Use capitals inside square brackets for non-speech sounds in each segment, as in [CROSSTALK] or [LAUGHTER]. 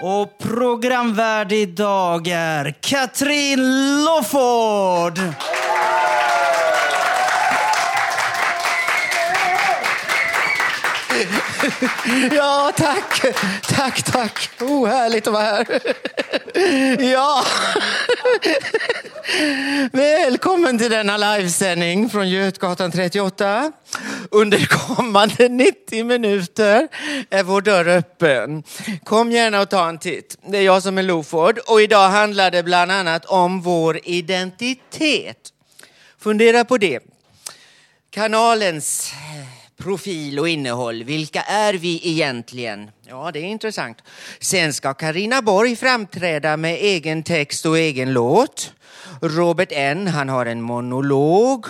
Och programvärd idag är Katrin Lofford. [LAUGHS] Ja, tack! Tack, tack! Oh, härligt att vara här. Ja! Välkommen till denna livesändning från Götgatan 38. Under kommande 90 minuter är vår dörr öppen. Kom gärna och ta en titt. Det är jag som är Loford och idag handlar det bland annat om vår identitet. Fundera på det. Kanalens profil och innehåll. Vilka är vi egentligen? Ja, det är intressant. Sen ska Karina Borg framträda med egen text och egen låt. Robert N, han har en monolog.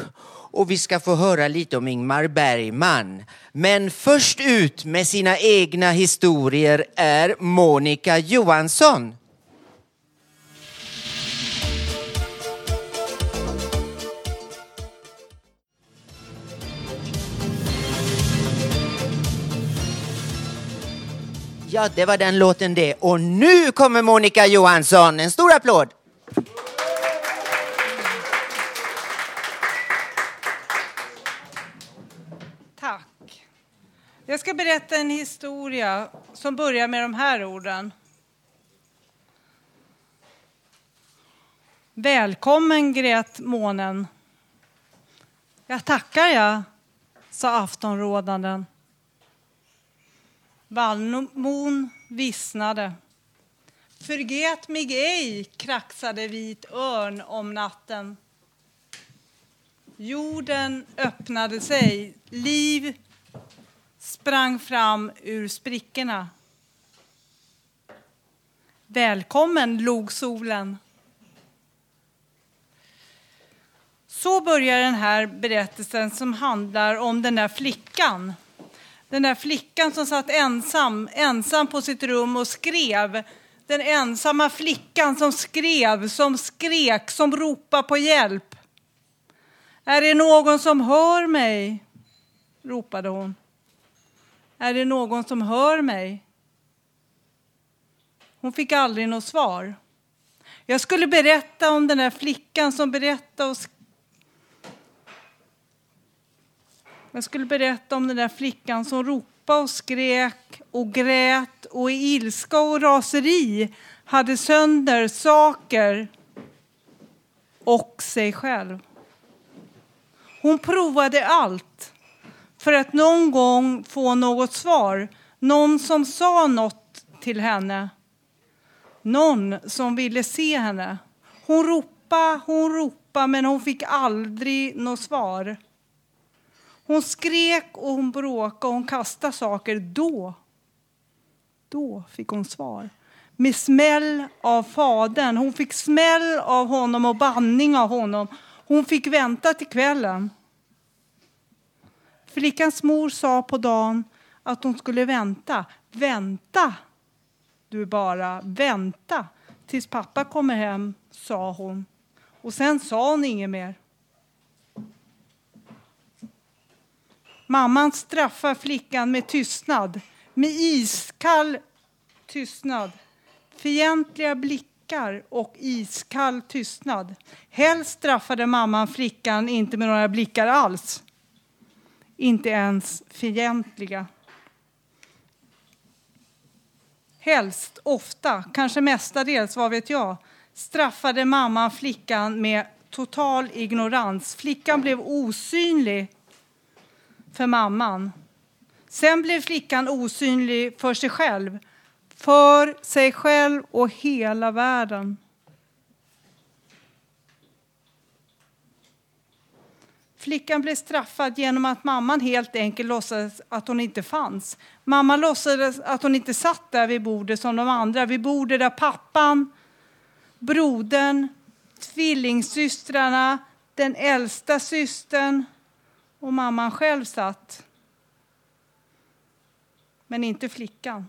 Och vi ska få höra lite om Ingmar Bergman. Men först ut med sina egna historier är Monica Johansson. Ja, det var den låten det. Och nu kommer Monica Johansson. En stor applåd! Tack. Jag ska berätta en historia som börjar med de här orden. Välkommen grät månen. Jag tackar jag, sa aftonrådanden. Vallmon vissnade. Förget mig ej, kraxade vit örn om natten. Jorden öppnade sig, liv sprang fram ur sprickorna. Välkommen, log solen. Så börjar den här berättelsen som handlar om den där flickan. Den där flickan som satt ensam, ensam på sitt rum och skrev. Den ensamma flickan som skrev, som skrek, som ropade på hjälp. Är det någon som hör mig? ropade hon. Är det någon som hör mig? Hon fick aldrig något svar. Jag skulle berätta om den där flickan som berättade och Jag skulle berätta om den där flickan som ropade och skrek och grät och i ilska och raseri hade sönder saker och sig själv. Hon provade allt för att någon gång få något svar. Någon som sa något till henne. Någon som ville se henne. Hon ropade, hon ropade men hon fick aldrig något svar. Hon skrek och hon bråkade och hon kastade saker. Då, då fick hon svar. Med smäll av fadern. Hon fick smäll av honom och banning av honom. Hon fick vänta till kvällen. Flickans mor sa på dagen att hon skulle vänta. Vänta, du bara, vänta tills pappa kommer hem, sa hon. Och sen sa hon inget mer. Mamman straffar flickan med tystnad, med iskall tystnad. Fientliga blickar och iskall tystnad. Helst straffade mamman flickan inte med några blickar alls. Inte ens fientliga. helst, ofta, kanske mestadels, vad vet jag, straffade mamman flickan med total ignorans. Flickan blev osynlig för mamman. Sen blev flickan osynlig för sig själv, för sig själv och hela världen. Flickan blev straffad genom att mamman helt enkelt låtsades att hon inte fanns. Mamman låtsades att hon inte satt där vid bordet som de andra, vid bordet där pappan, brodern, tvillingsystrarna, den äldsta systern och mamman själv satt. Men inte flickan.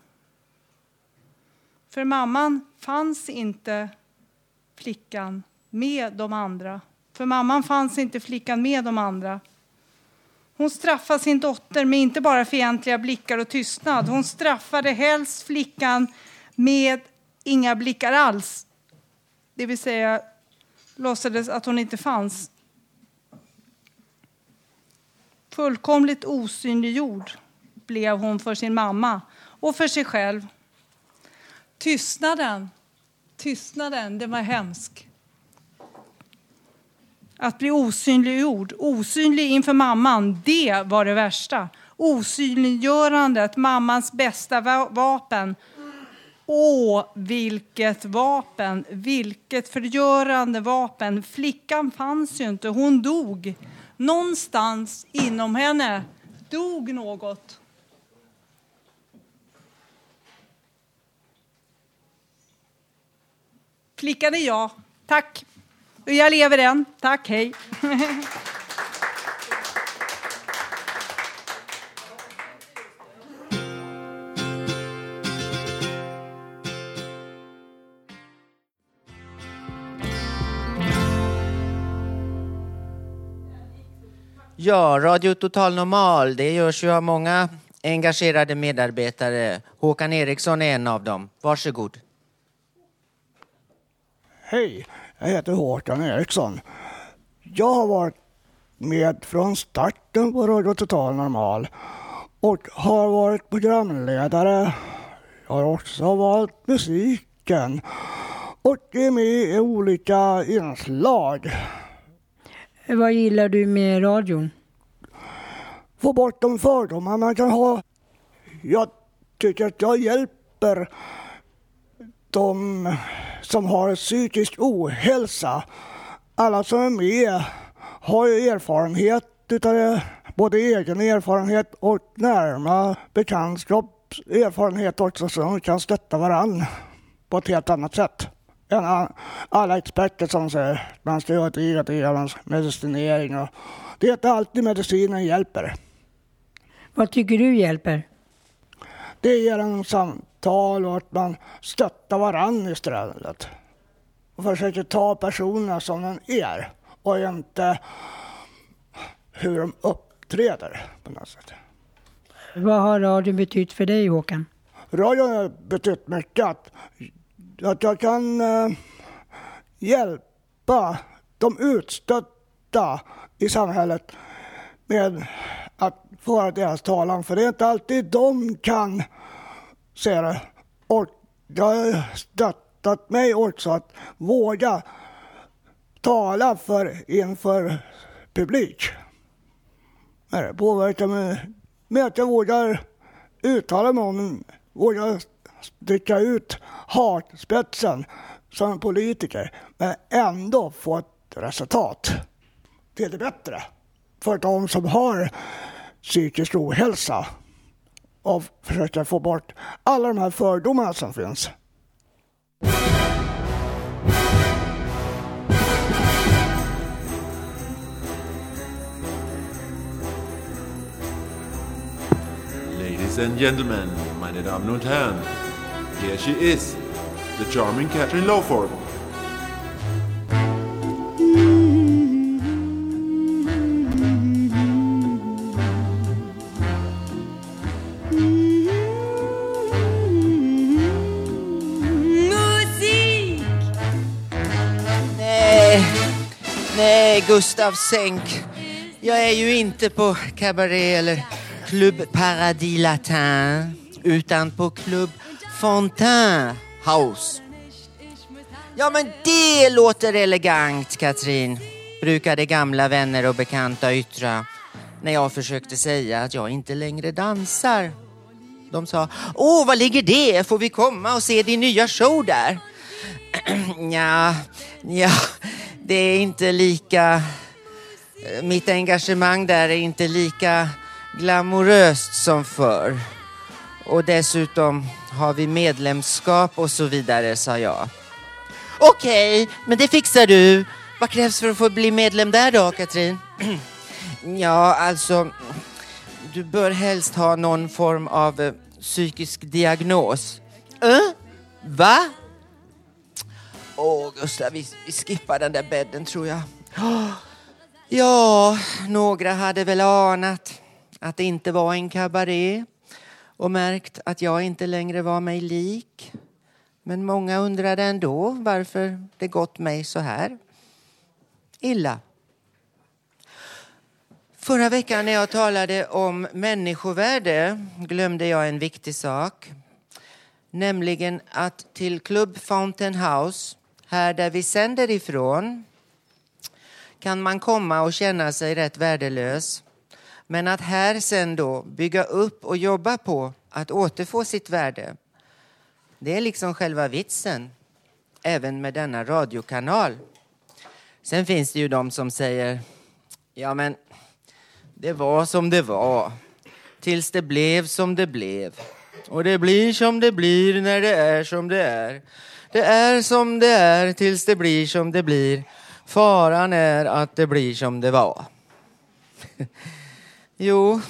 För mamman fanns inte flickan med de andra. För mamman fanns inte flickan med de andra. Hon straffade sin dotter med inte bara fientliga blickar och tystnad. Hon straffade helst flickan med inga blickar alls. Det vill säga låtsades att hon inte fanns. Fullkomligt osynliggjord blev hon för sin mamma och för sig själv. Tystnaden, tystnaden, den var hemsk. Att bli osynliggjord, osynlig inför mamman, det var det värsta. Osynliggörandet, mammans bästa vapen. Åh, vilket vapen! Vilket förgörande vapen! Flickan fanns ju inte, hon dog. Någonstans inom henne dog något. Flickan är jag. Tack. Jag lever än. Tack, hej. [LAUGHS] Ja, Radio Total Normal, det görs ju av många engagerade medarbetare. Håkan Eriksson är en av dem. Varsågod. Hej, jag heter Håkan Eriksson. Jag har varit med från starten på Radio Total Normal och har varit programledare. Jag har också valt musiken och är med i olika inslag. Eh, vad gillar du med radion? Få bort de fördomar man kan ha. Jag tycker att jag hjälper de som har psykisk ohälsa. Alla som är med har ju erfarenhet utav det, både egen erfarenhet och närma bekantskaps erfarenhet också, så de kan stötta varandra på ett helt annat sätt alla experter som säger man ska göra det och det, medicinering och det är inte alltid medicinen hjälper. Vad tycker du hjälper? Det är genom samtal och att man stöttar varann istället. Och försöker ta personerna som de är och inte hur de uppträder på något sätt. Vad har radion betytt för dig Håkan? Radion har betytt mycket. Att, att jag kan eh, hjälpa de utstötta i samhället med att föra deras talan. För det är inte alltid de kan se det. Och det har stöttat mig också att våga tala för, inför publik. Det påverkar mig med att jag vågar uttala mig om, vågar sticka ut hatspetsen som politiker, men ändå få ett resultat till det bättre för de som har psykisk ohälsa och försöka få bort alla de här fördomarna som finns. Ladies and gentlemen, meine Damen und Herren, here she is, the charming Catherine Lawford. Nej, Gustav, sänk. Jag är ju inte på Cabaret eller Club Paradis Latin, utan på Club Fontaine House. Ja, men det låter elegant, Katrin, brukade gamla vänner och bekanta yttra när jag försökte säga att jag inte längre dansar. De sa, åh, vad ligger det? Får vi komma och se din nya show där? [CLEARS THROAT] ja, ja, det är inte lika... Eh, mitt engagemang där är inte lika glamoröst som förr. Och dessutom har vi medlemskap och så vidare, sa jag. Okej, men det fixar du. Vad krävs för att få bli medlem där då, Katrin? [CLEARS THROAT] ja, alltså, du bör helst ha någon form av eh, psykisk diagnos. Äh? Va? Åh, Gustav, vi, vi skippar den där bädden tror jag. [GASPS] Ja, några hade väl anat att det inte var en kabaré och märkt att jag inte längre var mig lik. Men många undrade ändå varför det gått mig så här illa. Förra veckan när jag talade om människovärde glömde jag en viktig sak. Nämligen att till Club Fountain House, här där vi sänder ifrån, kan man komma och känna sig rätt värdelös. Men att här sen då bygga upp och jobba på att återfå sitt värde. Det är liksom själva vitsen, även med denna radiokanal. Sen finns det ju de som säger, ja men det var som det var, tills det blev som det blev. Och det blir som det blir när det är som det är. Det är som det är tills det blir som det blir. Faran är att det blir som det var. [LAUGHS] jo,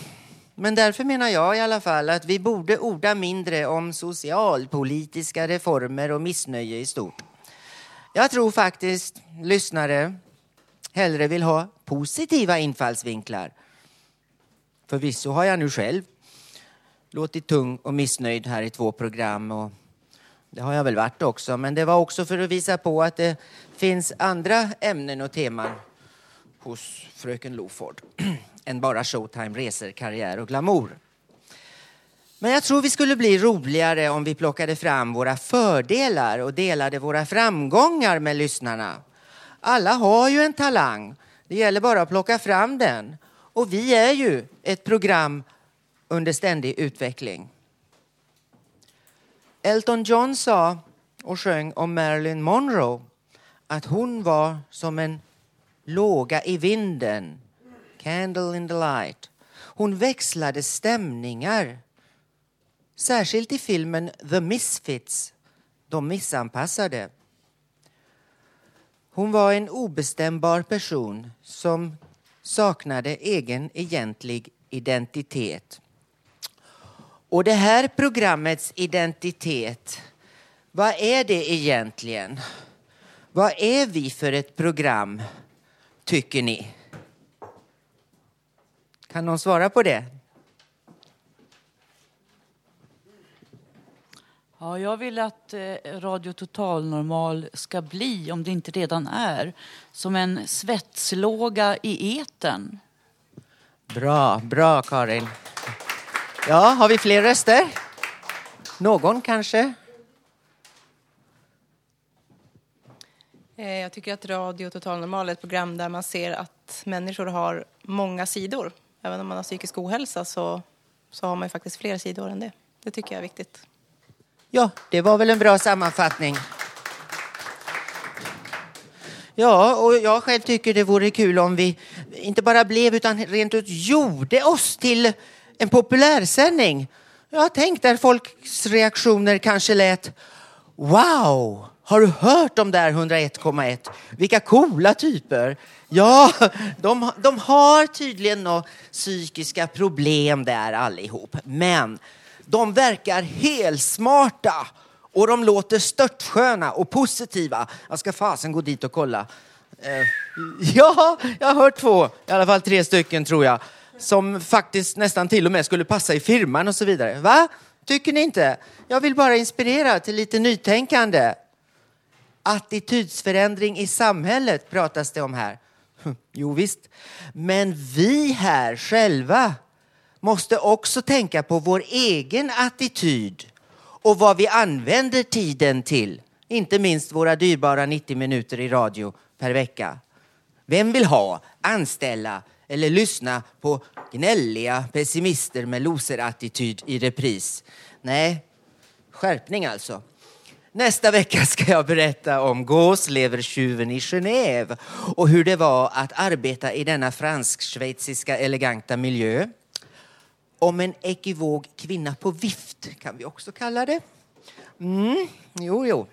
men därför menar jag i alla fall att vi borde orda mindre om socialpolitiska reformer och missnöje i stort. Jag tror faktiskt lyssnare hellre vill ha positiva infallsvinklar. Förvisso har jag nu själv låtit tung och missnöjd här i två program och det har jag väl varit också, men det var också för att visa på att det finns andra ämnen och teman hos fröken Loford [CLEARS THROAT] än bara showtime, resor, karriär och glamour. Men jag tror vi skulle bli roligare om vi plockade fram våra fördelar och delade våra framgångar med lyssnarna. Alla har ju en talang. Det gäller bara att plocka fram den. Och vi är ju ett program under ständig utveckling. Elton John sa och sjöng om Marilyn Monroe att hon var som en låga i vinden, candle in the light. Hon växlade stämningar. Särskilt i filmen The Misfits, De missanpassade. Hon var en obestämbar person som saknade egen egentlig identitet. Och det här programmets identitet, vad är det egentligen? Vad är vi för ett program, tycker ni? Kan någon svara på det? Ja, jag vill att eh, Radio Total Normal ska bli, om det inte redan är, som en svetslåga i eten. Bra, bra Karin. Ja, har vi fler röster? Någon kanske? Eh, Jag tycker att Radio Total Normal är ett program där man ser att människor har många sidor. Även om man har psykisk ohälsa så, så har man ju faktiskt fler sidor än det. Det tycker jag är viktigt. Ja, det var väl en bra sammanfattning. Ja, och jag själv tycker det vore kul om vi inte bara blev utan rent ut gjorde oss till en populärsändning. Jag tänkt där folks reaktioner kanske lät Wow! Har du hört de där 101,1? Vilka coola typer! Ja, de, de har tydligen några psykiska problem där allihop. Men de verkar helsmarta och de låter störtsköna och positiva. Jag ska fasen gå dit och kolla. Eh, ja, jag har hört två, i alla fall tre stycken tror jag, som faktiskt nästan till och med skulle passa i firman och så vidare. Va? Tycker ni inte? Jag vill bara inspirera till lite nytänkande. Attitydsförändring i samhället pratas det om här. Hm, jo visst, men vi här själva måste också tänka på vår egen attityd och vad vi använder tiden till. Inte minst våra dyrbara 90 minuter i radio per vecka. Vem vill ha, anställa eller lyssna på gnälliga pessimister med loserattityd i repris? Nej, skärpning alltså. Nästa vecka ska jag berätta om gåslevertjuven i Genève och hur det var att arbeta i denna fransk-schweiziska eleganta miljö. Om en ekivog kvinna på vift kan vi också kalla det. Mm, jo, jo.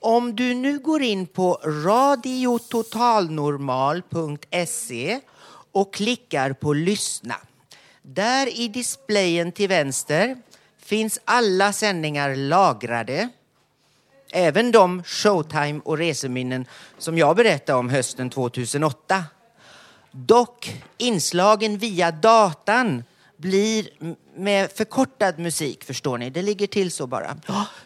Om du nu går in på radiototalnormal.se och klickar på lyssna. Där i displayen till vänster finns alla sändningar lagrade. Även de showtime och reseminnen som jag berättade om hösten 2008. Dock inslagen via datan blir med förkortad musik, förstår ni. Det ligger till så bara.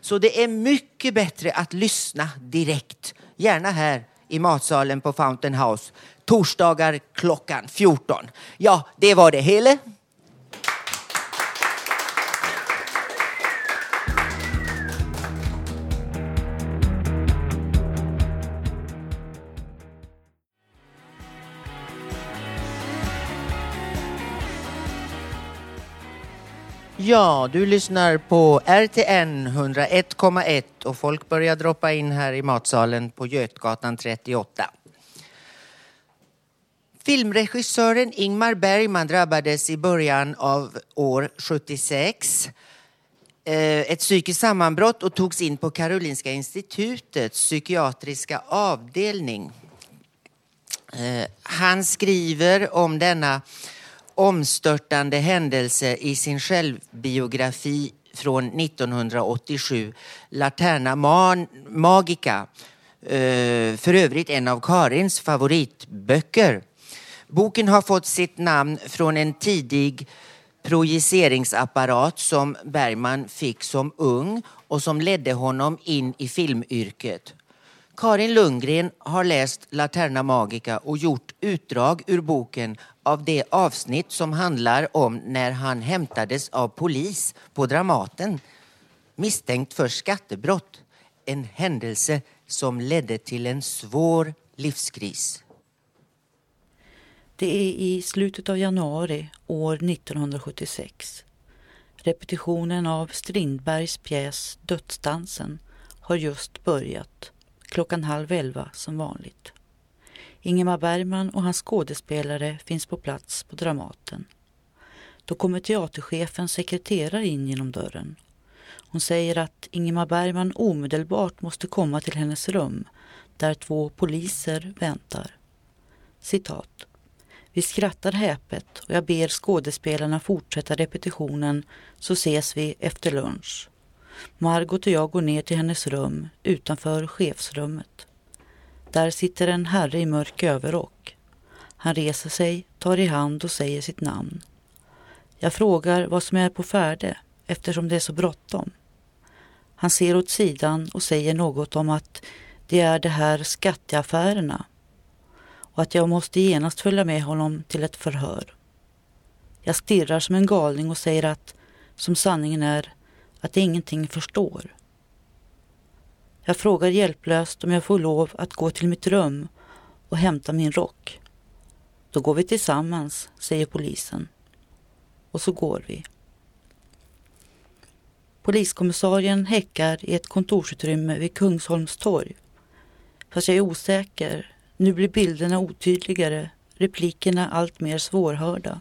Så det är mycket bättre att lyssna direkt. Gärna här i matsalen på Fountain House. Torsdagar klockan 14. Ja, det var det hela. Ja, du lyssnar på RTN 101,1 och folk börjar droppa in här i matsalen på Götgatan 38. Filmregissören Ingmar Bergman drabbades i början av år 76 eh, ett psykiskt sammanbrott och togs in på Karolinska institutets psykiatriska avdelning. Eh, han skriver om denna omstörtande händelse i sin självbiografi från 1987, Laterna Magica. Eh, för övrigt en av Karins favoritböcker. Boken har fått sitt namn från en tidig projiceringsapparat som Bergman fick som ung och som ledde honom in i filmyrket. Karin Lundgren har läst Laterna Magica och gjort utdrag ur boken av det avsnitt som handlar om när han hämtades av polis på Dramaten misstänkt för skattebrott. En händelse som ledde till en svår livskris. Det är i slutet av januari år 1976. Repetitionen av Strindbergs pjäs Dödsdansen har just börjat klockan halv elva som vanligt. Ingemar Bergman och hans skådespelare finns på plats på Dramaten. Då kommer teaterchefens sekreterare in genom dörren. Hon säger att Ingemar Bergman omedelbart måste komma till hennes rum där två poliser väntar. Citat. Vi skrattar häpet och jag ber skådespelarna fortsätta repetitionen så ses vi efter lunch. Margot och jag går ner till hennes rum utanför chefsrummet. Där sitter en herre i mörk överrock. Han reser sig, tar i hand och säger sitt namn. Jag frågar vad som är på färde eftersom det är så bråttom. Han ser åt sidan och säger något om att det är de här skatteaffärerna och att jag måste genast följa med honom till ett förhör. Jag stirrar som en galning och säger att, som sanningen är, att jag ingenting förstår. Jag frågar hjälplöst om jag får lov att gå till mitt rum och hämta min rock. Då går vi tillsammans, säger polisen. Och så går vi. Poliskommissarien häckar i ett kontorsutrymme vid Kungsholms torg. Fast jag är osäker. Nu blir bilderna otydligare, replikerna allt mer svårhörda.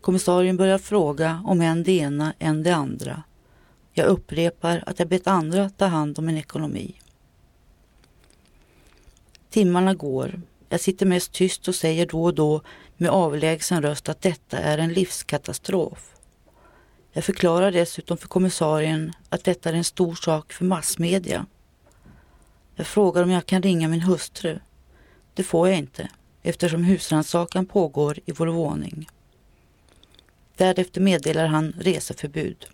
Kommissarien börjar fråga om än det ena, än det andra. Jag upprepar att jag bett andra ta hand om min ekonomi. Timmarna går. Jag sitter mest tyst och säger då och då med avlägsen röst att detta är en livskatastrof. Jag förklarar dessutom för kommissarien att detta är en stor sak för massmedia. Jag frågar om jag kan ringa min hustru. Det får jag inte eftersom husrannsakan pågår i vår våning. Därefter meddelar han reseförbud.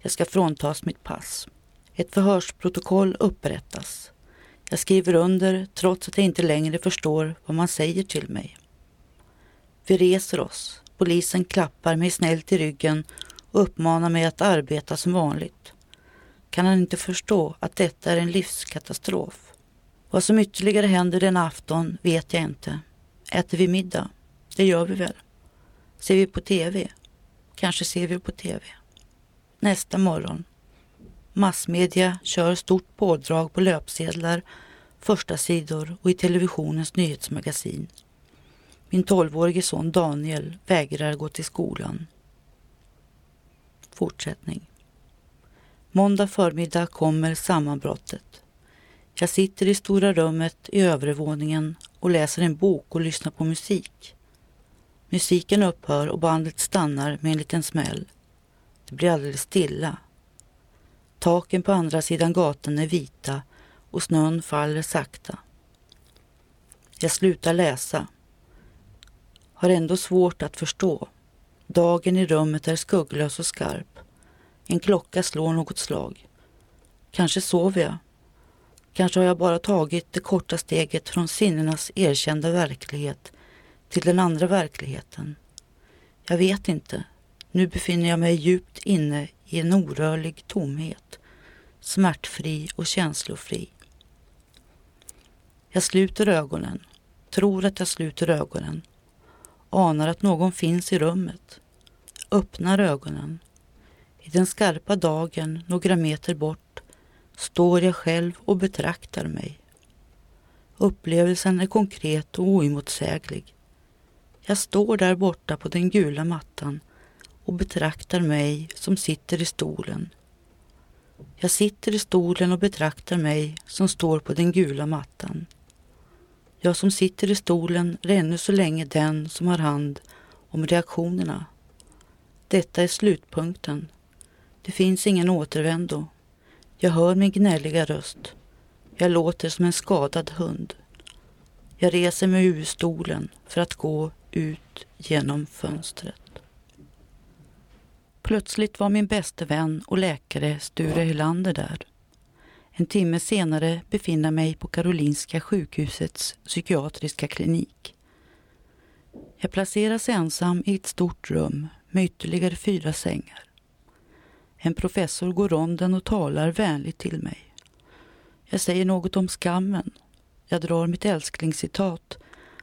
Jag ska fråntas mitt pass. Ett förhörsprotokoll upprättas. Jag skriver under trots att jag inte längre förstår vad man säger till mig. Vi reser oss. Polisen klappar mig snällt i ryggen och uppmanar mig att arbeta som vanligt. Kan han inte förstå att detta är en livskatastrof? Vad som ytterligare händer den afton vet jag inte. Äter vi middag? Det gör vi väl. Ser vi på TV? Kanske ser vi på TV. Nästa morgon. Massmedia kör stort pådrag på löpsedlar, första sidor och i televisionens nyhetsmagasin. Min tolvårige son Daniel vägrar gå till skolan. Fortsättning. Måndag förmiddag kommer sammanbrottet. Jag sitter i stora rummet i övervåningen och läser en bok och lyssnar på musik. Musiken upphör och bandet stannar med en liten smäll. Det blir alldeles stilla. Taken på andra sidan gatan är vita och snön faller sakta. Jag slutar läsa. Har ändå svårt att förstå. Dagen i rummet är skugglös och skarp. En klocka slår något slag. Kanske sover jag. Kanske har jag bara tagit det korta steget från sinnenas erkända verklighet till den andra verkligheten. Jag vet inte. Nu befinner jag mig djupt inne i en orörlig tomhet, smärtfri och känslofri. Jag sluter ögonen, tror att jag sluter ögonen, anar att någon finns i rummet, öppnar ögonen. I den skarpa dagen några meter bort står jag själv och betraktar mig. Upplevelsen är konkret och oemotsäglig. Jag står där borta på den gula mattan och betraktar mig som sitter i stolen. Jag sitter i stolen och betraktar mig som står på den gula mattan. Jag som sitter i stolen är ännu så länge den som har hand om reaktionerna. Detta är slutpunkten. Det finns ingen återvändo. Jag hör min gnälliga röst. Jag låter som en skadad hund. Jag reser mig ur stolen för att gå ut genom fönstret. Plötsligt var min bäste vän och läkare Sture Hylander där. En timme senare befinner jag mig på Karolinska sjukhusets psykiatriska klinik. Jag placeras ensam i ett stort rum med ytterligare fyra sängar. En professor går ronden och talar vänligt till mig. Jag säger något om skammen. Jag drar mitt älsklingscitat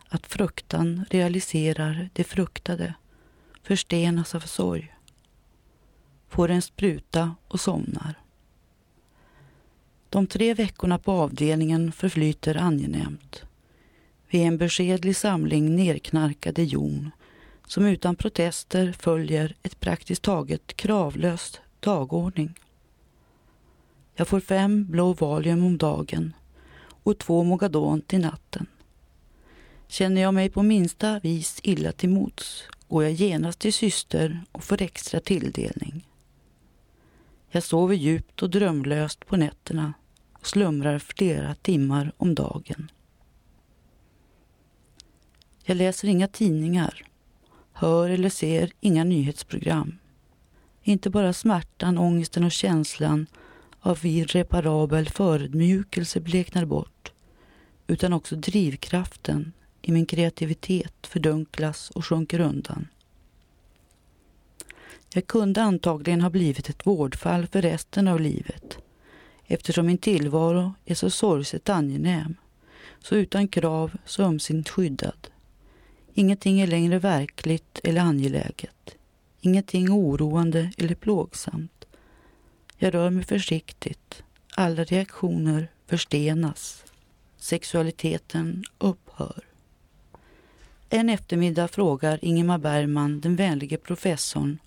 att fruktan realiserar det fruktade, förstenas av sorg. Får en spruta och somnar. De tre veckorna på avdelningen förflyter angenämt. Vi är en beskedlig samling nerknarkade jon som utan protester följer ett praktiskt taget kravlöst dagordning. Jag får fem blå Valium om dagen och två Mogadon till natten. Känner jag mig på minsta vis illa till mots går jag genast till syster och får extra tilldelning. Jag sover djupt och drömlöst på nätterna och slumrar flera timmar om dagen. Jag läser inga tidningar, hör eller ser inga nyhetsprogram. Inte bara smärtan, ångesten och känslan av irreparabel förödmjukelse bleknar bort, utan också drivkraften i min kreativitet fördunklas och sjunker undan. Jag kunde antagligen ha blivit ett vårdfall för resten av livet eftersom min tillvaro är så sorgset angenäm, så utan krav, så ömsint skyddad. Ingenting är längre verkligt eller angeläget. Ingenting oroande eller plågsamt. Jag rör mig försiktigt. Alla reaktioner förstenas. Sexualiteten upphör. En eftermiddag frågar Ingemar Bergman den vänlige professorn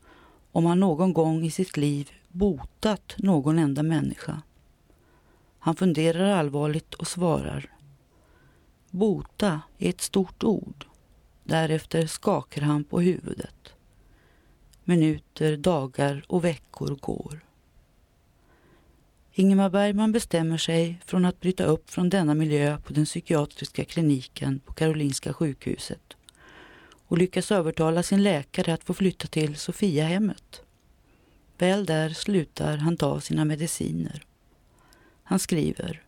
om han någon gång i sitt liv botat någon enda människa. Han funderar allvarligt och svarar. Bota är ett stort ord. Därefter skakar han på huvudet. Minuter, dagar och veckor går. Ingemar Bergman bestämmer sig från att bryta upp från denna miljö på den psykiatriska kliniken på Karolinska sjukhuset och lyckas övertala sin läkare att få flytta till Sofiahemmet. Väl där slutar han ta sina mediciner. Han skriver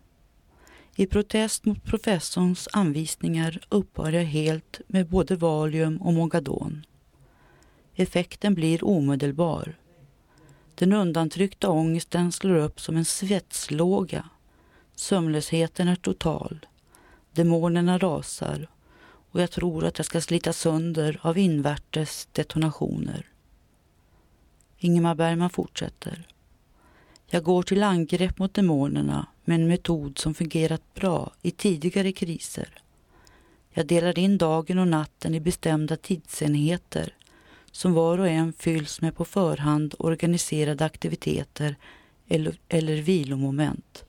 i protest mot professorns anvisningar upphör jag helt med både Valium och Mogadon. Effekten blir omedelbar. Den undantryckta ångesten slår upp som en svetslåga. Sömnlösheten är total. Demonerna rasar och jag tror att jag ska slita sönder av invärtes detonationer. Ingemar Bergman fortsätter. Jag går till angrepp mot demonerna med en metod som fungerat bra i tidigare kriser. Jag delar in dagen och natten i bestämda tidsenheter som var och en fylls med på förhand organiserade aktiviteter eller, eller vilomoment.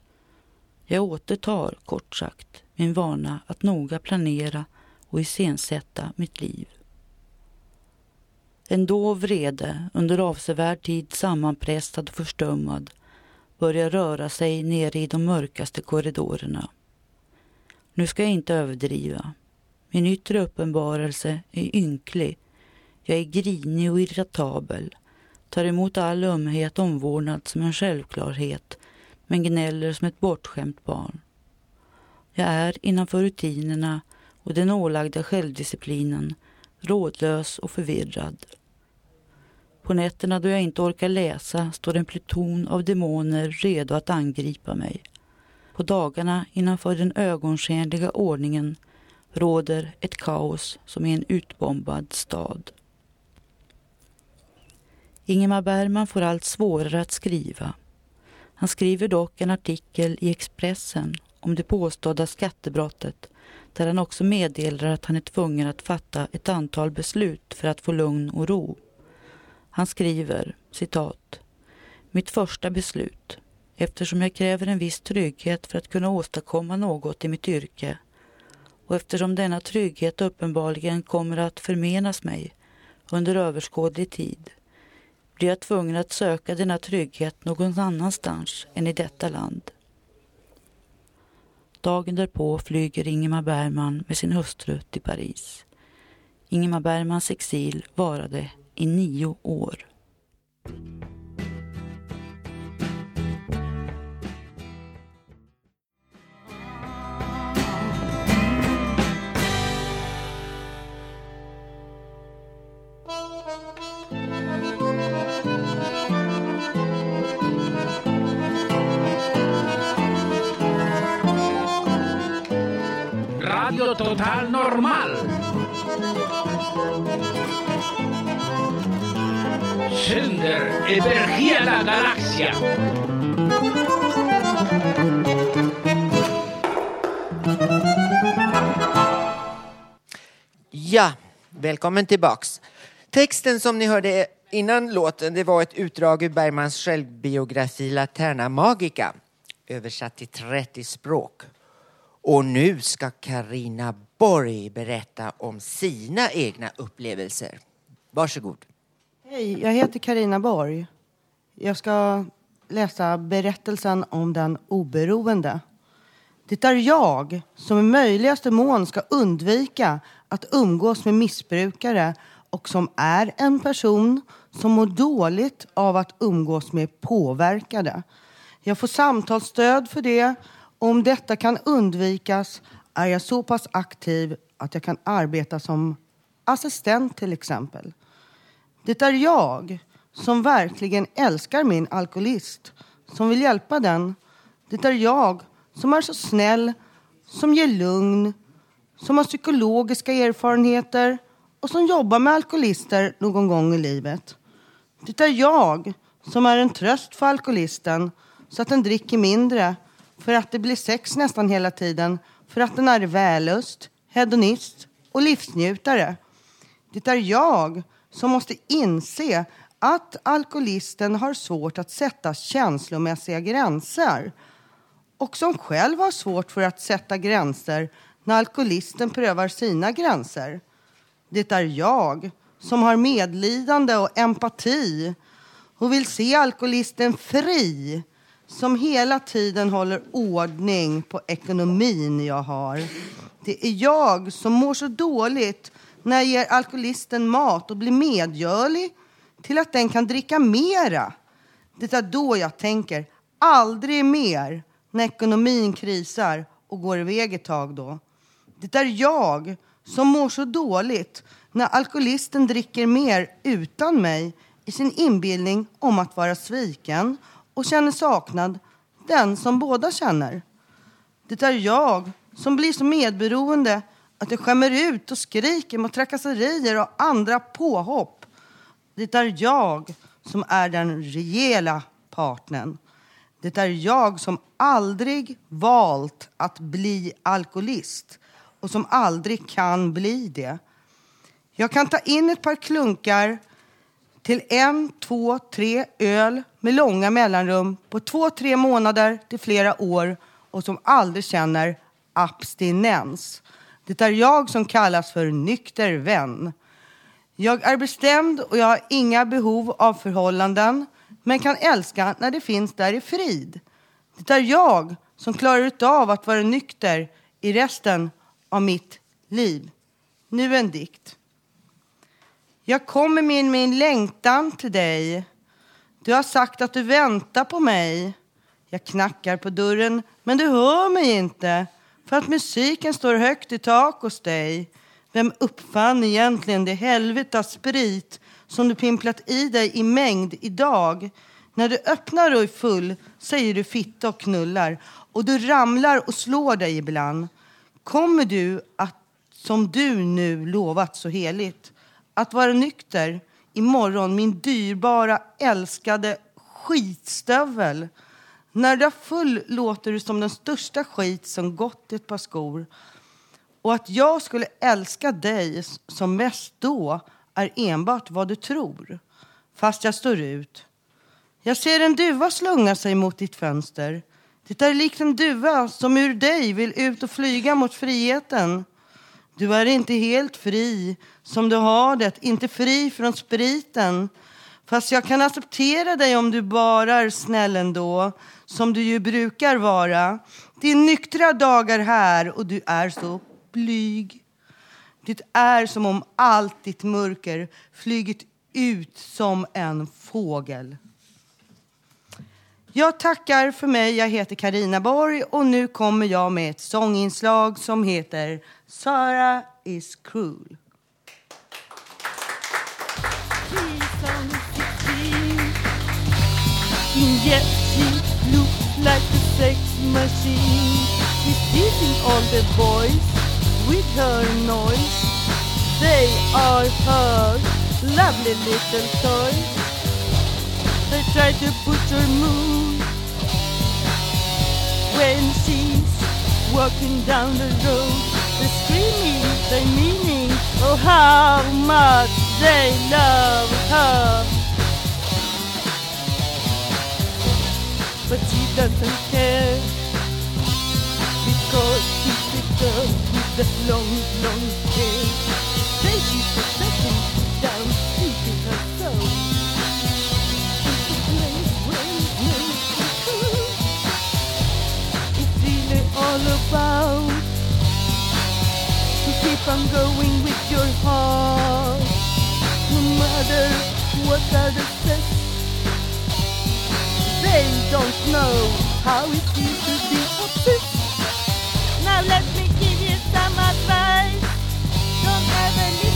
Jag återtar, kort sagt, min vana att noga planera och iscensätta mitt liv. En dov vrede, under avsevärd tid sammanpressad och förstummad, börjar röra sig nere i de mörkaste korridorerna. Nu ska jag inte överdriva. Min yttre uppenbarelse är ynklig. Jag är grinig och irritabel, tar emot all ömhet och omvårdnad som en självklarhet, men gnäller som ett bortskämt barn. Jag är innanför rutinerna och den ålagda självdisciplinen rådlös och förvirrad. På nätterna då jag inte orkar läsa står en pluton av demoner redo att angripa mig. På dagarna innanför den ögonskenliga ordningen råder ett kaos som i en utbombad stad. Ingemar Bergman får allt svårare att skriva. Han skriver dock en artikel i Expressen om det påstådda skattebrottet där han också meddelar att han är tvungen att fatta ett antal beslut för att få lugn och ro. Han skriver, citat, Mitt första beslut, eftersom jag kräver en viss trygghet för att kunna åstadkomma något i mitt yrke och eftersom denna trygghet uppenbarligen kommer att förmenas mig under överskådlig tid blir jag tvungen att söka denna trygghet någon annanstans än i detta land. Dagen därpå flyger Ingemar Bergman med sin hustru till Paris. Ingemar Bergmans exil varade i nio år. Mundo Total Normal. Sänder över la galaxia. Ja, välkommen tillbaks. Texten som ni hörde innan låten det var ett utdrag ur Bergmans självbiografi Laterna Magica översatt till 30 språk. Och nu ska Karina Borg berätta om sina egna upplevelser. Varsågod. Hej, jag heter Karina Borg. Jag ska läsa berättelsen om den oberoende. Det är jag som i möjligaste mån ska undvika att umgås med missbrukare och som är en person som mår dåligt av att umgås med påverkade. Jag får samtalsstöd för det om detta kan undvikas är jag så pass aktiv att jag kan arbeta som assistent till exempel. Det är jag som verkligen älskar min alkoholist, som vill hjälpa den. Det är jag som är så snäll, som ger lugn, som har psykologiska erfarenheter och som jobbar med alkoholister någon gång i livet. Det är jag som är en tröst för alkoholisten så att den dricker mindre för att det blir sex nästan hela tiden för att den är vällust, hedonist och livsnjutare. Det är jag som måste inse att alkoholisten har svårt att sätta känslomässiga gränser och som själv har svårt för att sätta gränser när alkoholisten prövar sina gränser. Det är jag som har medlidande och empati och vill se alkoholisten fri som hela tiden håller ordning på ekonomin jag har. Det är jag som mår så dåligt när jag ger alkoholisten mat och blir medgörlig till att den kan dricka mera. Det är då jag tänker, aldrig mer när ekonomin krisar och går iväg ett tag då. Det är jag som mår så dåligt när alkoholisten dricker mer utan mig i sin inbildning om att vara sviken och känner saknad, den som båda känner. Det är jag som blir så medberoende att jag skämmer ut och skriker mot trakasserier och andra påhopp. Det är jag som är den rejäla partnern. Det är jag som aldrig valt att bli alkoholist och som aldrig kan bli det. Jag kan ta in ett par klunkar till en, två, tre öl med långa mellanrum på två, tre månader till flera år och som aldrig känner abstinens. Det är jag som kallas för nykter vän. Jag är bestämd och jag har inga behov av förhållanden men kan älska när det finns där i frid. Det är jag som klarar av att vara nykter i resten av mitt liv. Nu en dikt. Jag kommer med min längtan till dig. Du har sagt att du väntar på mig. Jag knackar på dörren, men du hör mig inte för att musiken står högt i tak hos dig. Vem uppfann egentligen det helvete av sprit som du pimplat i dig i mängd idag? När du öppnar och är full säger du fitta och knullar och du ramlar och slår dig ibland. Kommer du att, som du nu lovat så heligt, att vara nykter imorgon, min dyrbara, älskade skitstövel? När du är full låter du som den största skit som gått i ett par skor. Och att jag skulle älska dig som mest då är enbart vad du tror. Fast jag står ut. Jag ser en duva slunga sig mot ditt fönster. Det är likt en duva som ur dig vill ut och flyga mot friheten. Du är inte helt fri som du har det, inte fri från spriten. Fast jag kan acceptera dig om du bara är snäll ändå, som du ju brukar vara. Det är nyktra dagar här och du är så blyg. Det är som om allt ditt mörker flygit ut som en fågel. Jag tackar för mig. Jag heter Karina Borg och nu kommer jag med ett sånginslag som heter Sara is cruel. Yes, she looks like a sex machine. She's teasing all the boys with her noise. They are her lovely little toys. They try to put her mood when she's walking down the road. They're screaming, they're meaning, oh how much they love her. But she doesn't care because she's the girl with the long, long hair. Then she's the about to keep on going with your heart. No matter what others say, they don't know how it feels to be obsessed. Now let me give you some advice. Don't ever listen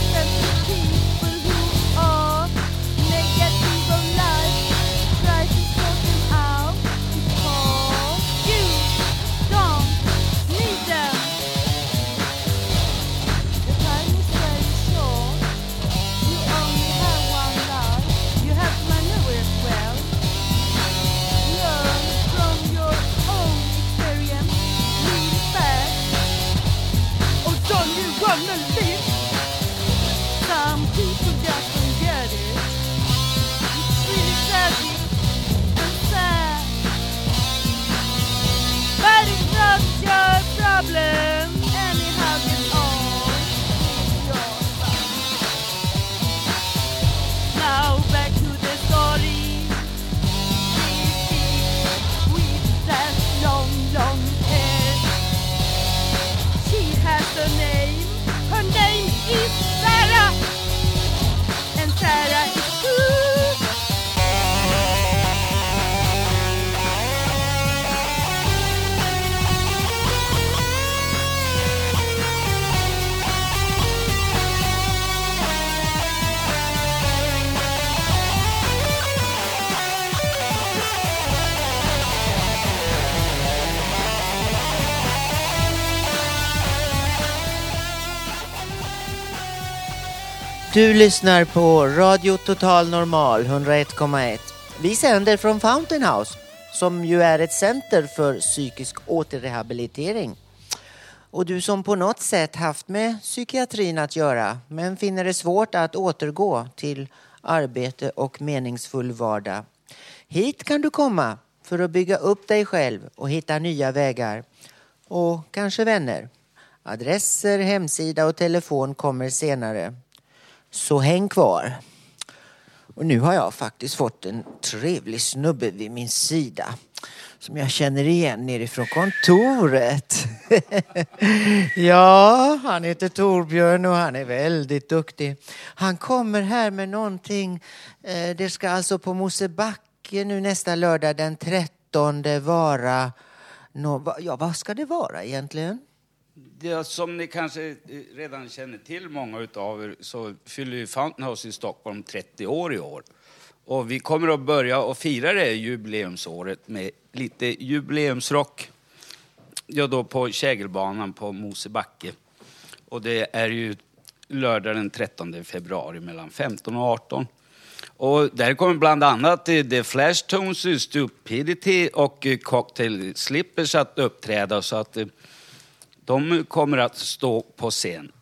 Du lyssnar på Radio Total Normal 101,1. Vi sänder från Fountain House som ju är ett center för psykisk återrehabilitering. Och du som på något sätt haft med psykiatrin att göra men finner det svårt att återgå till arbete och meningsfull vardag. Hit kan du komma för att bygga upp dig själv och hitta nya vägar. Och kanske vänner. Adresser, hemsida och telefon kommer senare. Så häng kvar. Och nu har jag faktiskt fått en trevlig snubbe vid min sida som jag känner igen nerifrån kontoret. [LAUGHS] ja, han heter Torbjörn och han är väldigt duktig. Han kommer här med någonting. Eh, det ska alltså på Mosebacke nu nästa lördag den 13 vara... Ja, vad ska det vara egentligen? Det, som ni kanske eh, redan känner till, många av er, så fyller ju Fountain House i Stockholm 30 år i år. Och vi kommer att börja och fira det jubileumsåret med lite jubileumsrock. Ja, då på Kägelbanan på Mosebacke. Och det är ju lördag den 13 februari mellan 15 och 18. Och där kommer bland annat eh, The The Flashtones, eh, Stupidity och Cocktail Slippers att uppträda så att eh, de kommer att stå på scen.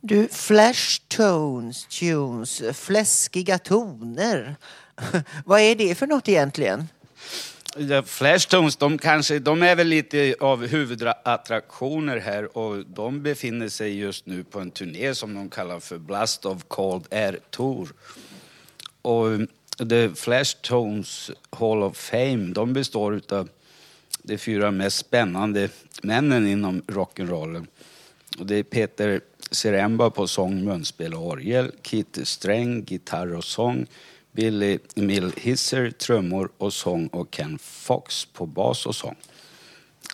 Du, flash tones, tunes, fläskiga toner. [LAUGHS] Vad är det för något egentligen? Ja, Flashtones, de, kanske, de är väl lite av huvudattraktioner här och de befinner sig just nu på en turné som de kallar för Blast of Cold Air Tour. Och The Flashtones Hall of Fame, de består av de fyra mest spännande männen inom rock'n'rollen. Och det är Peter Seremba på sång, munspel och orgel, Kit Sträng, gitarr och sång, Billy Mill Hisser, trummor och sång och Ken Fox på bas och sång.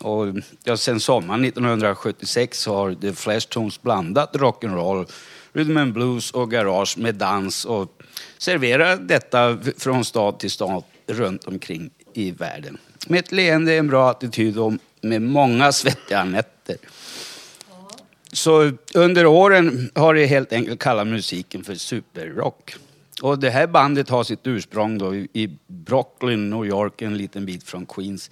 Och ja, sen sommaren 1976 så har The Flashtones blandat rock'n'roll, rhythm and blues och garage med dans och serverar detta från stad till stad runt omkring i världen. Med ett leende, en bra attityd och med många svettiga nätter. Så under åren har det helt enkelt kallat musiken för superrock. Och det här bandet har sitt ursprung då i Brooklyn, New York, en liten bit från Queens.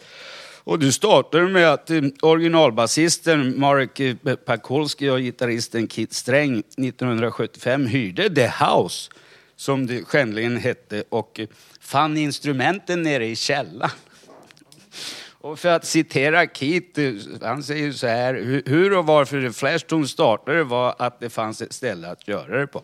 Och du startade med att eh, originalbasisten Marek eh, Pakulski och gitarristen Kit Sträng 1975 hyrde The House, som det skändligen hette, och eh, fann instrumenten nere i källaren. Och för att citera Keith, han säger så här, "Hu- hur och varför The Flashtones startade var att det fanns ett ställe att göra det på.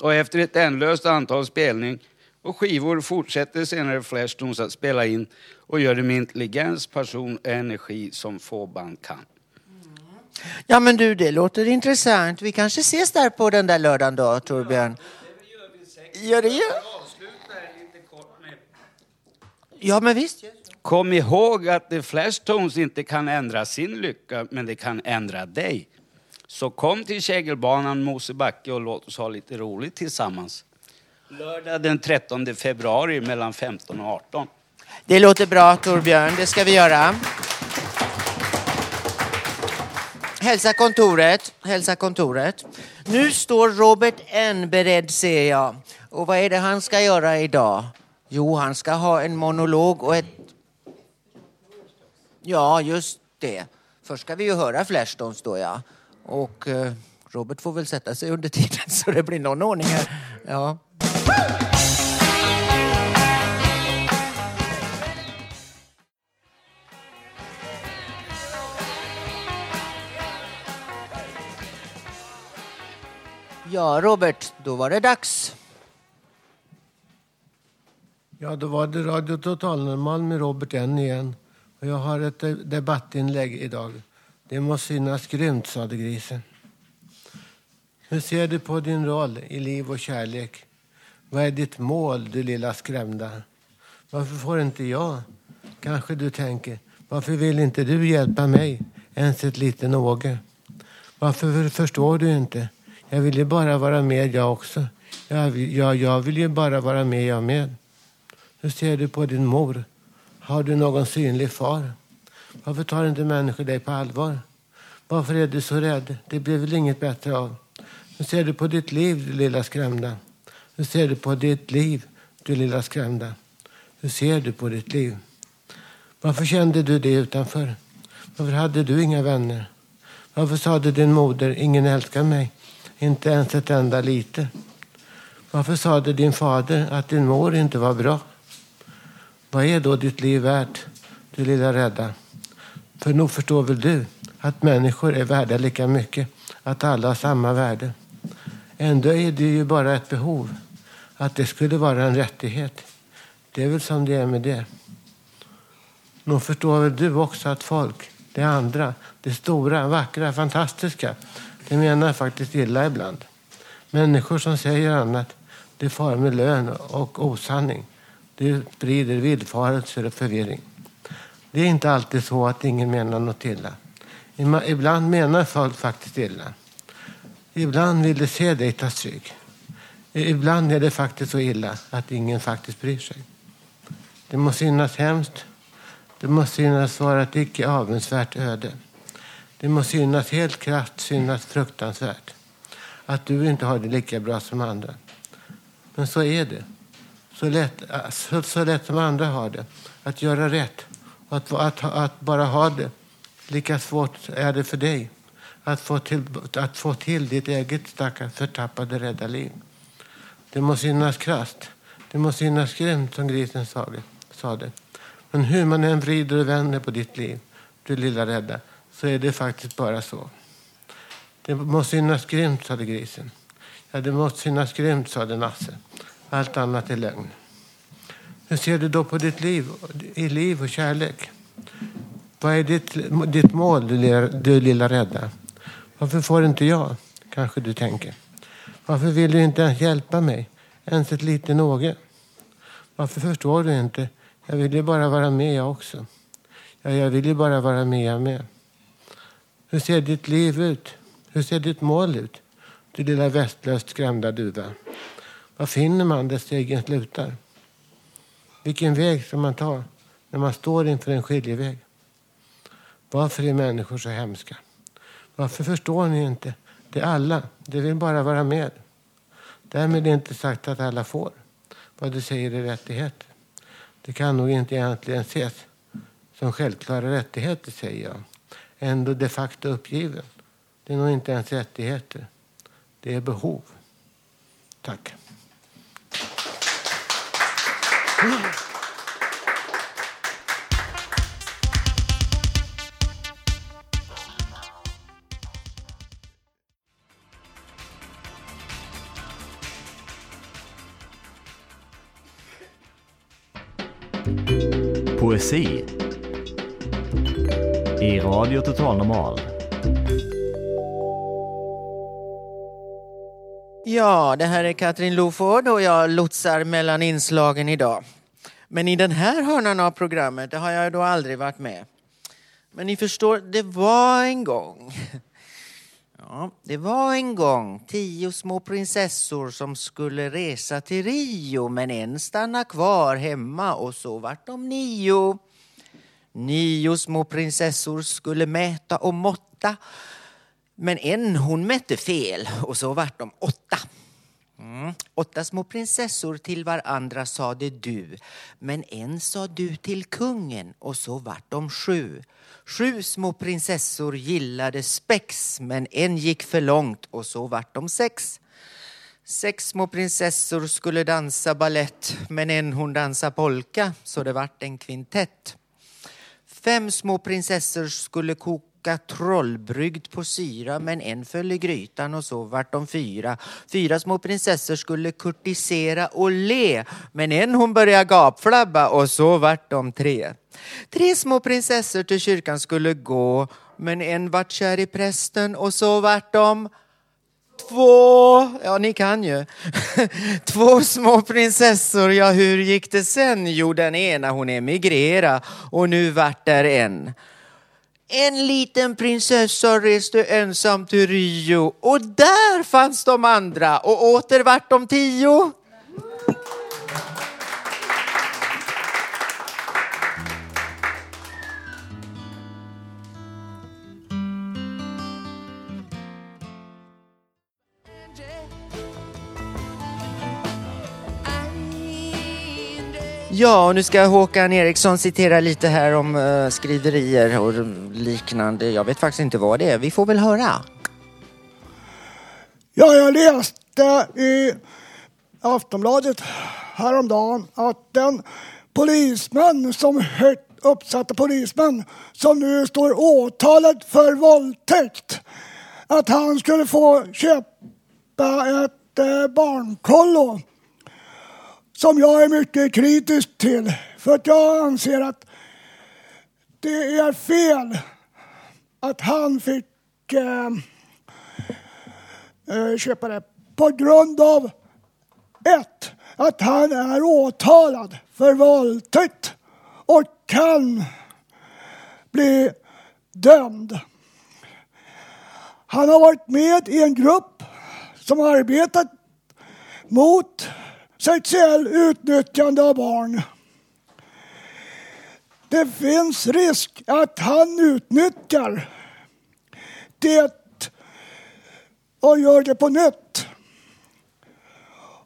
Och efter ett ändlöst antal spelning och skivor fortsätter senare Flashtones att spela in och gör det med intelligens, passion och energi som få band kan. Ja men du, det låter intressant. Vi kanske ses där på den där lördagen då, Torbjörn? Ja, det gör Ja, men visst. Kom ihåg att The Flashtones inte kan ändra sin lycka, men det kan ändra dig. Så kom till Kägelbanan, Mosebacke och låt oss ha lite roligt tillsammans. Lördag den 13 februari mellan 15 och 18. Det låter bra, Torbjörn. Det ska vi göra. Hälsa kontoret. Hälsa kontoret. Nu står Robert N beredd, ser jag. Och vad är det han ska göra idag? Jo, han ska ha en monolog och ett... Ja, just det. Först ska vi ju höra Flashstones då, ja. Och eh, Robert får väl sätta sig under tiden så det blir någon ordning här. Ja. Ja, Robert, då var det dags. Ja, då var det Radio Total Normal med Robert N igen. Och jag har ett eh, debattinlägg idag. Det måste synas grymt, sade grisen. Hur ser du på din roll i liv och kärlek? Vad är ditt mål, du lilla skrämda? Varför får inte jag? Kanske du tänker. Varför vill inte du hjälpa mig, ens ett liten Åge? Varför förstår du inte? Jag vill ju bara vara med jag också. Jag, jag, ja, jag vill ju bara vara med jag med. Hur ser du på din mor? Har du någon synlig far? Varför tar inte människor dig på allvar? Varför är du så rädd? Det blir väl inget bättre av. Hur ser du på ditt liv, du lilla skrämda? Hur ser du på ditt liv, du lilla skrämda? Hur ser du på ditt liv? Varför kände du det utanför? Varför hade du inga vänner? Varför sade din moder, ingen älskar mig, inte ens ett enda lite? Varför sade din fader att din mor inte var bra? Vad är då ditt liv värt, du lilla rädda? För nog förstår väl du att människor är värda lika mycket, att alla har samma värde. Ändå är det ju bara ett behov, att det skulle vara en rättighet. Det är väl som det är med det. Nog förstår väl du också att folk, det andra, det stora, vackra, fantastiska, det menar faktiskt illa ibland. Människor som säger annat, det far med lön och osanning. Det sprider villfarelser och förvirring. Det är inte alltid så att ingen menar något illa. Ibland menar folk faktiskt illa. Ibland vill de se dig ta stryk. Ibland är det faktiskt så illa att ingen faktiskt bryr sig. Det må synas hemskt. Det må synas vara ett icke avundsvärt öde. Det må synas helt krasst, synas fruktansvärt. Att du inte har det lika bra som andra. Men så är det. Så lätt, så, så lätt som andra har det. Att göra rätt. Och att, att, att bara ha det. Lika svårt är det för dig. Att få till, att få till ditt eget stackars förtappade rädda liv. Det må synas krasst. Det må synas grymt som grisen sa det. Sa det. Men hur man än vrider och vänder på ditt liv, du lilla rädda, så är det faktiskt bara så. Det må synas grymt, sade grisen. Ja, det måste synas grymt, sade Nasse. Allt annat är lögn. Hur ser du då på ditt liv, i liv och kärlek? Vad är ditt, ditt mål, du lilla, du lilla rädda? Varför får inte jag? Kanske du tänker. Varför vill du inte ens hjälpa mig? Ens ett litet något? Varför förstår du inte? Jag vill ju bara vara med jag också. Ja, jag vill ju bara vara med jag med. Hur ser ditt liv ut? Hur ser ditt mål ut? Du lilla västlöst skrämda duva. Var finner man där stegen slutar? Vilken väg ska man ta när man står inför en skiljeväg? Varför är människor så hemska? Varför förstår ni inte? Det är alla. De vill bara vara med. Därmed är inte sagt att alla får vad du säger är rättigheter. Det kan nog inte egentligen ses som självklara rättigheter, säger jag. Ändå de facto uppgiven. Det är nog inte ens rättigheter. Det är behov. Tack. Poesi i Radio Total Normal. Ja, det här är Katrin Loford och jag lotsar mellan inslagen idag. Men i den här hörnan av programmet, det har jag då aldrig varit med. Men ni förstår, det var en gång. [LAUGHS] Ja, det var en gång tio små prinsessor som skulle resa till Rio men en stannade kvar hemma och så vart de nio. Nio små prinsessor skulle mäta och måtta men en hon mätte fel och så vart de åtta. Mm. Åtta små prinsessor till varandra sade du, men en sa du till kungen och så vart de sju. Sju små prinsessor gillade spex, men en gick för långt och så vart de sex. Sex små prinsessor skulle dansa ballett, men en hon dansa polka, så det vart en kvintett. Fem små prinsessor skulle koka trollbrygd på syra men en föll i grytan och så vart de fyra. Fyra små prinsessor skulle kurtisera och le men en hon började gapflabba och så vart de tre. Tre små prinsessor till kyrkan skulle gå men en vart kär i prästen och så vart de Två, ja ni kan ju. [LAUGHS] Två små prinsessor, ja hur gick det sen? Jo den ena hon emigrera och nu vart där en. En liten prinsessa reste ensam till Rio och där fanns de andra och åter vart de tio. Ja, och nu ska Håkan Eriksson citera lite här om uh, skriverier och liknande. Jag vet faktiskt inte vad det är. Vi får väl höra. Ja, jag läste i Aftonbladet häromdagen att den polisman som högt uppsatta polisman som nu står åtalad för våldtäkt att han skulle få köpa ett eh, barnkollo som jag är mycket kritisk till för att jag anser att det är fel att han fick eh, eh, köpa det på grund av ett, att han är åtalad för våldtäkt och kan bli dömd. Han har varit med i en grupp som har arbetat mot sexuell utnyttjande av barn. Det finns risk att han utnyttjar det och gör det på nytt.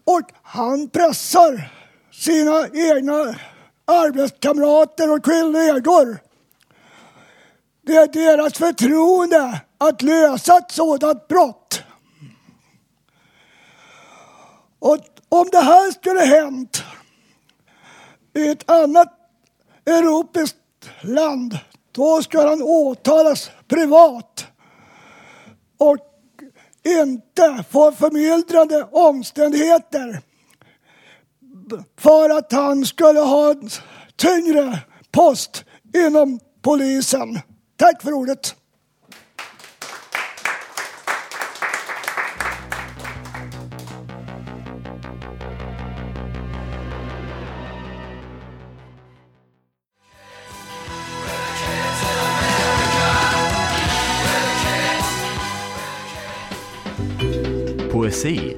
Och han pressar sina egna arbetskamrater och kollegor. Det är deras förtroende att lösa ett sådant brott. Och om det här skulle hänt i ett annat europeiskt land, då ska han åtalas privat och inte få förmildrande omständigheter för att han skulle ha en tyngre post inom polisen. Tack för ordet. Poesi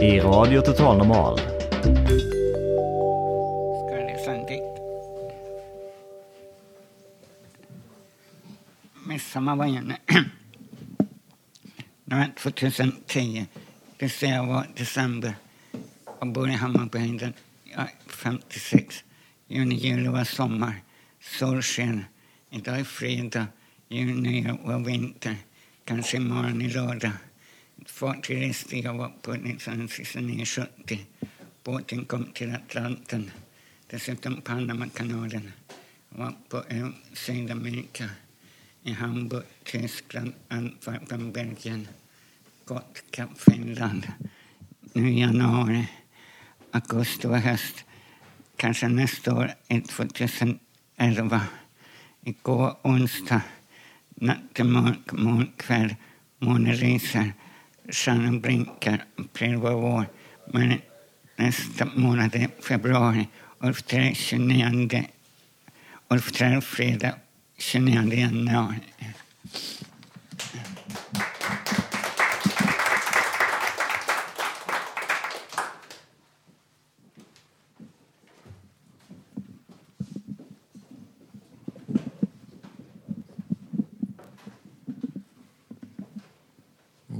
i Radio Total Normal. Ska jag läsa en dikt? Midsommar var inne. [CLEARS THROAT] Det var 2010. Det ser jag var december Jag bor i Hammarbyhöjden. Jag är 56. Juni, juli var sommar. Solsken. Idag är fredag. Juni var vinter. Kanske imorgon är lördag. Ett fartyg jag var på 1969-70. Båten kom till Atlanten. Dessutom Panamakanalen. Jag var på Sydamerika. I Hamburg, Tyskland, Antwerpen, Belgien. Gotland, Finland. Nu i januari, augusti och höst. Kanske nästa år, 2011. Igår onsdag, natt till mörk molnkväll. Månen lyser, stjärnan blinkar, april var vår. Men nästa månad är februari. Ulf Trell 29. Ulf Trell fredag 29 januari.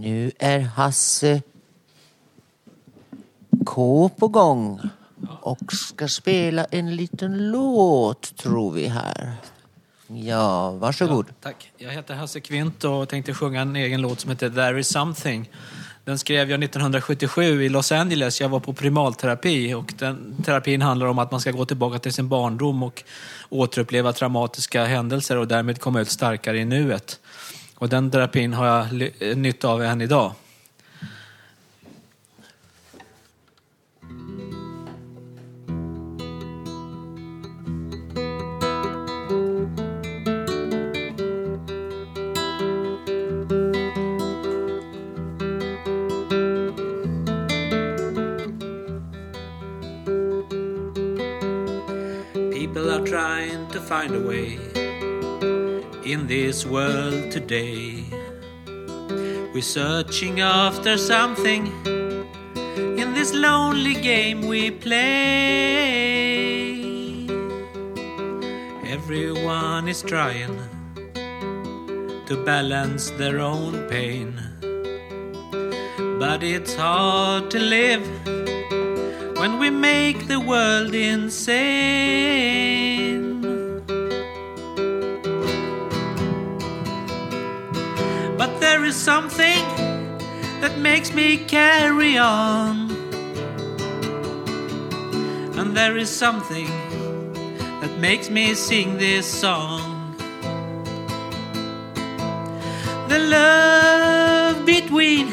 Nu är Hasse K på gång och ska spela en liten låt tror vi här. Ja, varsågod. Tack. Jag heter Hasse Kvint och tänkte sjunga en egen låt som heter There is something. Den skrev jag 1977 i Los Angeles. Jag var på primalterapi och den terapin handlar om att man ska gå tillbaka till sin barndom och återuppleva traumatiska händelser och därmed komma ut starkare i nuet. Och den terapin har jag nytta av än idag. This world today. We're searching after something in this lonely game we play. Everyone is trying to balance their own pain. But it's hard to live when we make the world insane. Something that makes me carry on. And there is something that makes me sing this song. The love between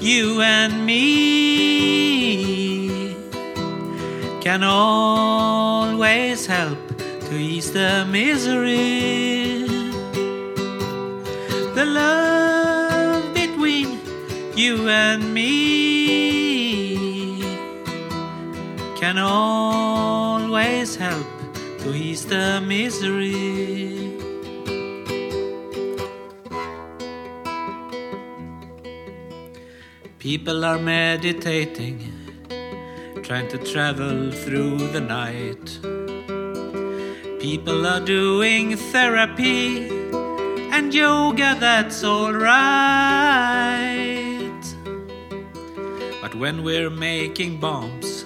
you and me can always help to ease the misery. And me can always help to ease the misery. People are meditating, trying to travel through the night. People are doing therapy and yoga, that's alright. When we're making bombs,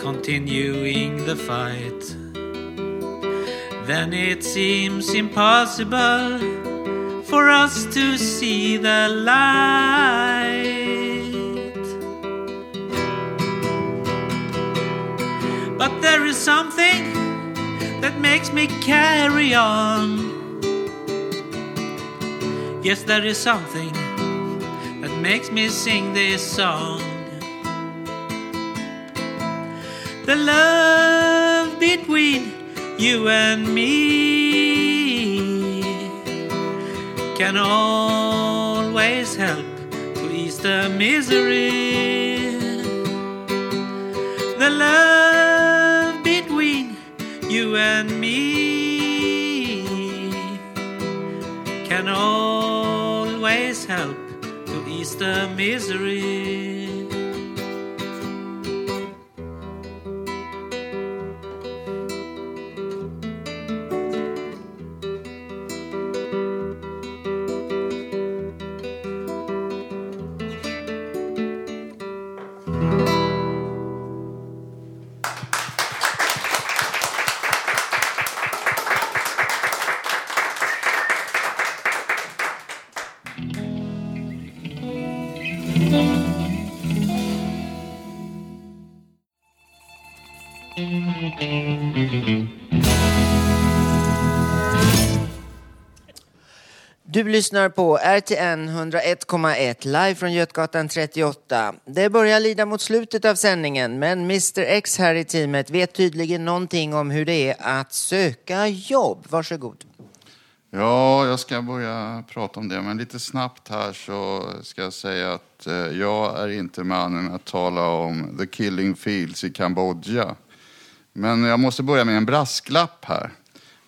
continuing the fight, then it seems impossible for us to see the light. But there is something that makes me carry on. Yes, there is something makes me sing this song. The love between you and me can always help to ease the misery. The love between you and The misery. Du lyssnar på RTN 101,1 live från Götgatan 38. Det börjar lida mot slutet av sändningen men Mr X här i teamet vet tydligen någonting om hur det är att söka jobb. Varsågod. Ja, jag ska börja prata om det, men lite snabbt här så ska jag säga att eh, jag är inte mannen att tala om the killing fields i Kambodja. Men jag måste börja med en brasklapp här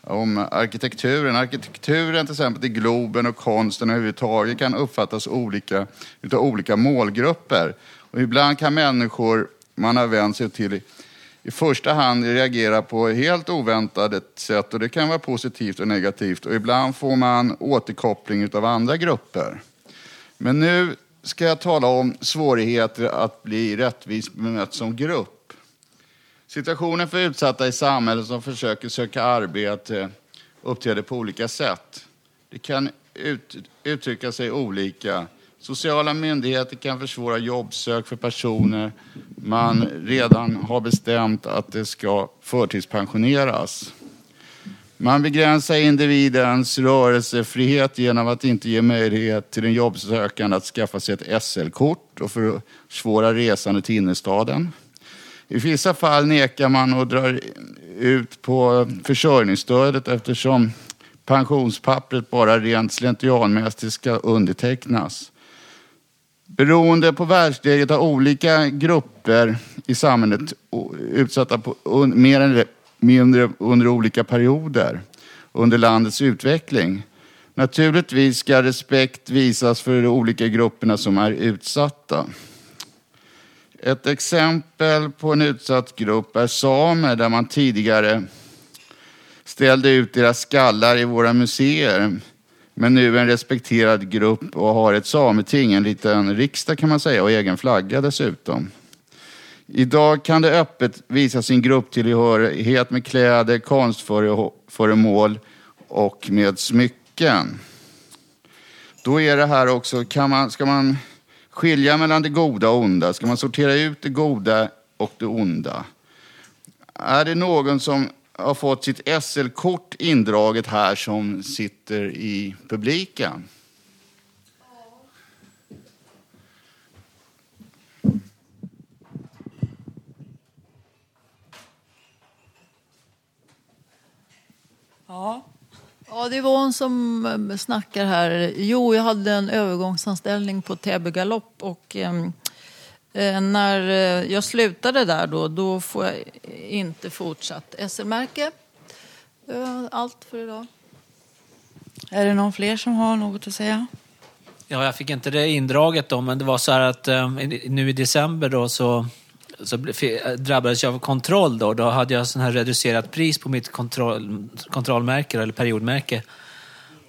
om arkitekturen. Arkitekturen till exempel i Globen och konsten överhuvudtaget kan uppfattas olika utav olika målgrupper. Och ibland kan människor man har vänt sig till i första hand reagera på helt oväntade sätt och det kan vara positivt och negativt och ibland får man återkoppling utav andra grupper. Men nu ska jag tala om svårigheter att bli rättvist bemött som grupp. Situationen för utsatta i samhället som försöker söka arbete uppträder på olika sätt. Det kan ut, uttrycka sig olika. Sociala myndigheter kan försvåra jobbsök för personer man redan har bestämt att det ska förtidspensioneras. Man begränsar individens rörelsefrihet genom att inte ge möjlighet till en jobbsökande att skaffa sig ett SL-kort och försvåra resande till innerstaden. I vissa fall nekar man och drar ut på försörjningsstödet eftersom pensionspappret bara rent slentrianmässigt ska undertecknas. Beroende på världsläget har olika grupper i samhället utsatta på un, mer eller mindre under olika perioder under landets utveckling. Naturligtvis ska respekt visas för de olika grupperna som är utsatta. Ett exempel på en utsatt grupp är samer där man tidigare ställde ut deras skallar i våra museer. Men nu är en respekterad grupp och har ett sameting, en liten riksdag kan man säga och egen flagga dessutom. Idag kan det öppet visa sin grupptillhörighet med kläder, konstföremål och med smycken. Då är det här också, kan man, ska man skilja mellan det goda och onda? Ska man sortera ut det goda och det onda? Är det någon som har fått sitt SL-kort indraget här som sitter i publiken? Ja ja, det är Yvonne som eh, snackar här. Jo, jag hade en övergångsanställning på Täby galopp och ehm, eh, när eh, jag slutade där då, då får jag inte fortsatt SL-märke. Det eh, var allt för idag. Är det någon fler som har något att säga? Ja, jag fick inte det indraget då, men det var så här att eh, nu i december då så, så drabbades jag av kontroll då. Då hade jag sån här reducerat pris på mitt kontroll, kontrollmärke eller periodmärke.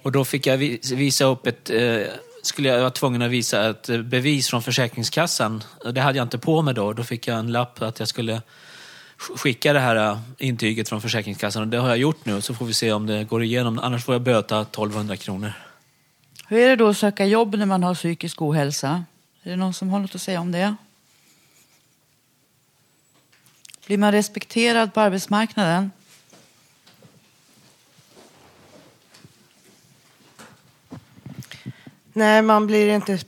Och då fick jag visa upp ett, eh, skulle jag vara tvungen att visa ett bevis från Försäkringskassan. Det hade jag inte på mig då. Då fick jag en lapp att jag skulle skicka det här eh, intyget från Försäkringskassan. Och det har jag gjort nu, så får vi se om det går igenom. Annars får jag böta 1200 kronor. Hur är det då att söka jobb när man har psykisk ohälsa? Är det någon som har något att säga om det? Blir man respekterad på arbetsmarknaden? Nej, man blir inte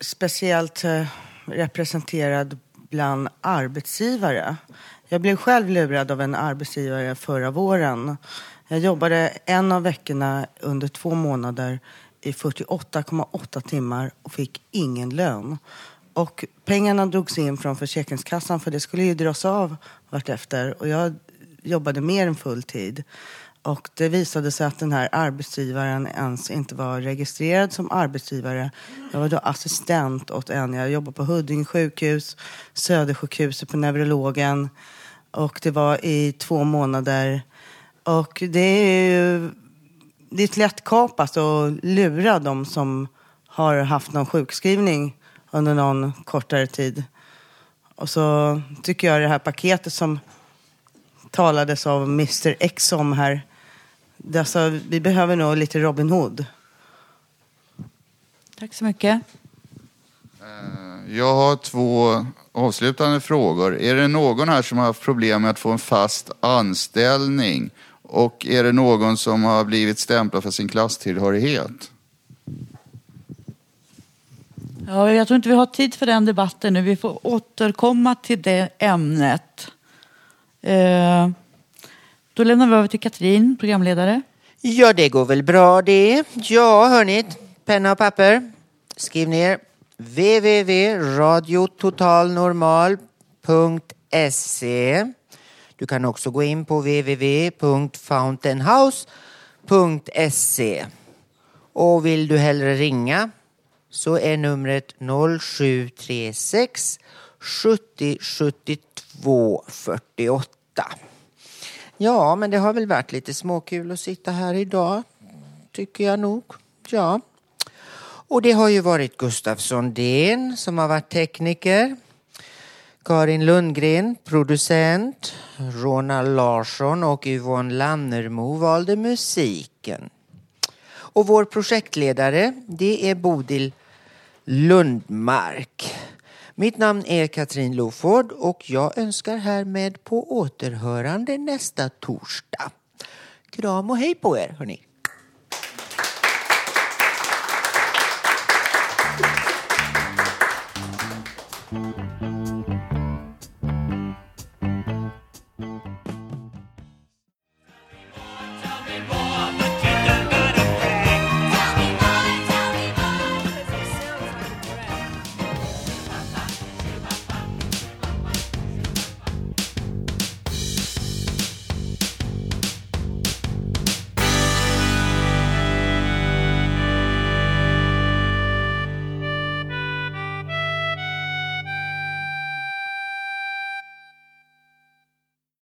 speciellt eh, representerad bland arbetsgivare. Jag blev själv lurad av en arbetsgivare förra våren. Jag jobbade en av veckorna under två månader i 48,8 timmar och fick ingen lön. Och pengarna drogs in från Försäkringskassan för det skulle ju dras av vartefter. Och jag jobbade mer än full tid. Och det visade sig att den här arbetsgivaren ens inte var registrerad som arbetsgivare. Jag var då assistent åt en. Jag jobbade på Huddinge sjukhus, Södersjukhuset på neurologen. Och det var i två månader. Och det är ju det är ett lätt kap alltså, att lura de som har haft någon sjukskrivning under någon kortare tid. Och så tycker jag det här paketet som talades av Mr X om här. Det alltså, vi behöver nog lite Robin Hood. Tack så mycket. Jag har två avslutande frågor. Är det någon här som har haft problem med att få en fast anställning? Och är det någon som har blivit stämplad för sin klasstillhörighet? Ja, jag tror inte vi har tid för den debatten nu. Vi får återkomma till det ämnet. Eh, då lämnar vi över till Katrin, programledare. Ja, det går väl bra det. Ja, hörni, penna och papper. Skriv ner www.radiototalnormal.se Du kan också gå in på www.fountainhouse.se Och vill du hellre ringa så är numret 0736 70 72 48. Ja, men det har väl varit lite småkul att sitta här idag, tycker jag nog. Ja. Och det har ju varit Gustaf Sondén som har varit tekniker. Karin Lundgren, producent. Ronald Larsson och Yvonne Lannermo valde musiken. Och vår projektledare, det är Bodil Lundmark. Mitt namn är Katrin Loford och jag önskar härmed på återhörande nästa torsdag. Kram och hej på er, hörni.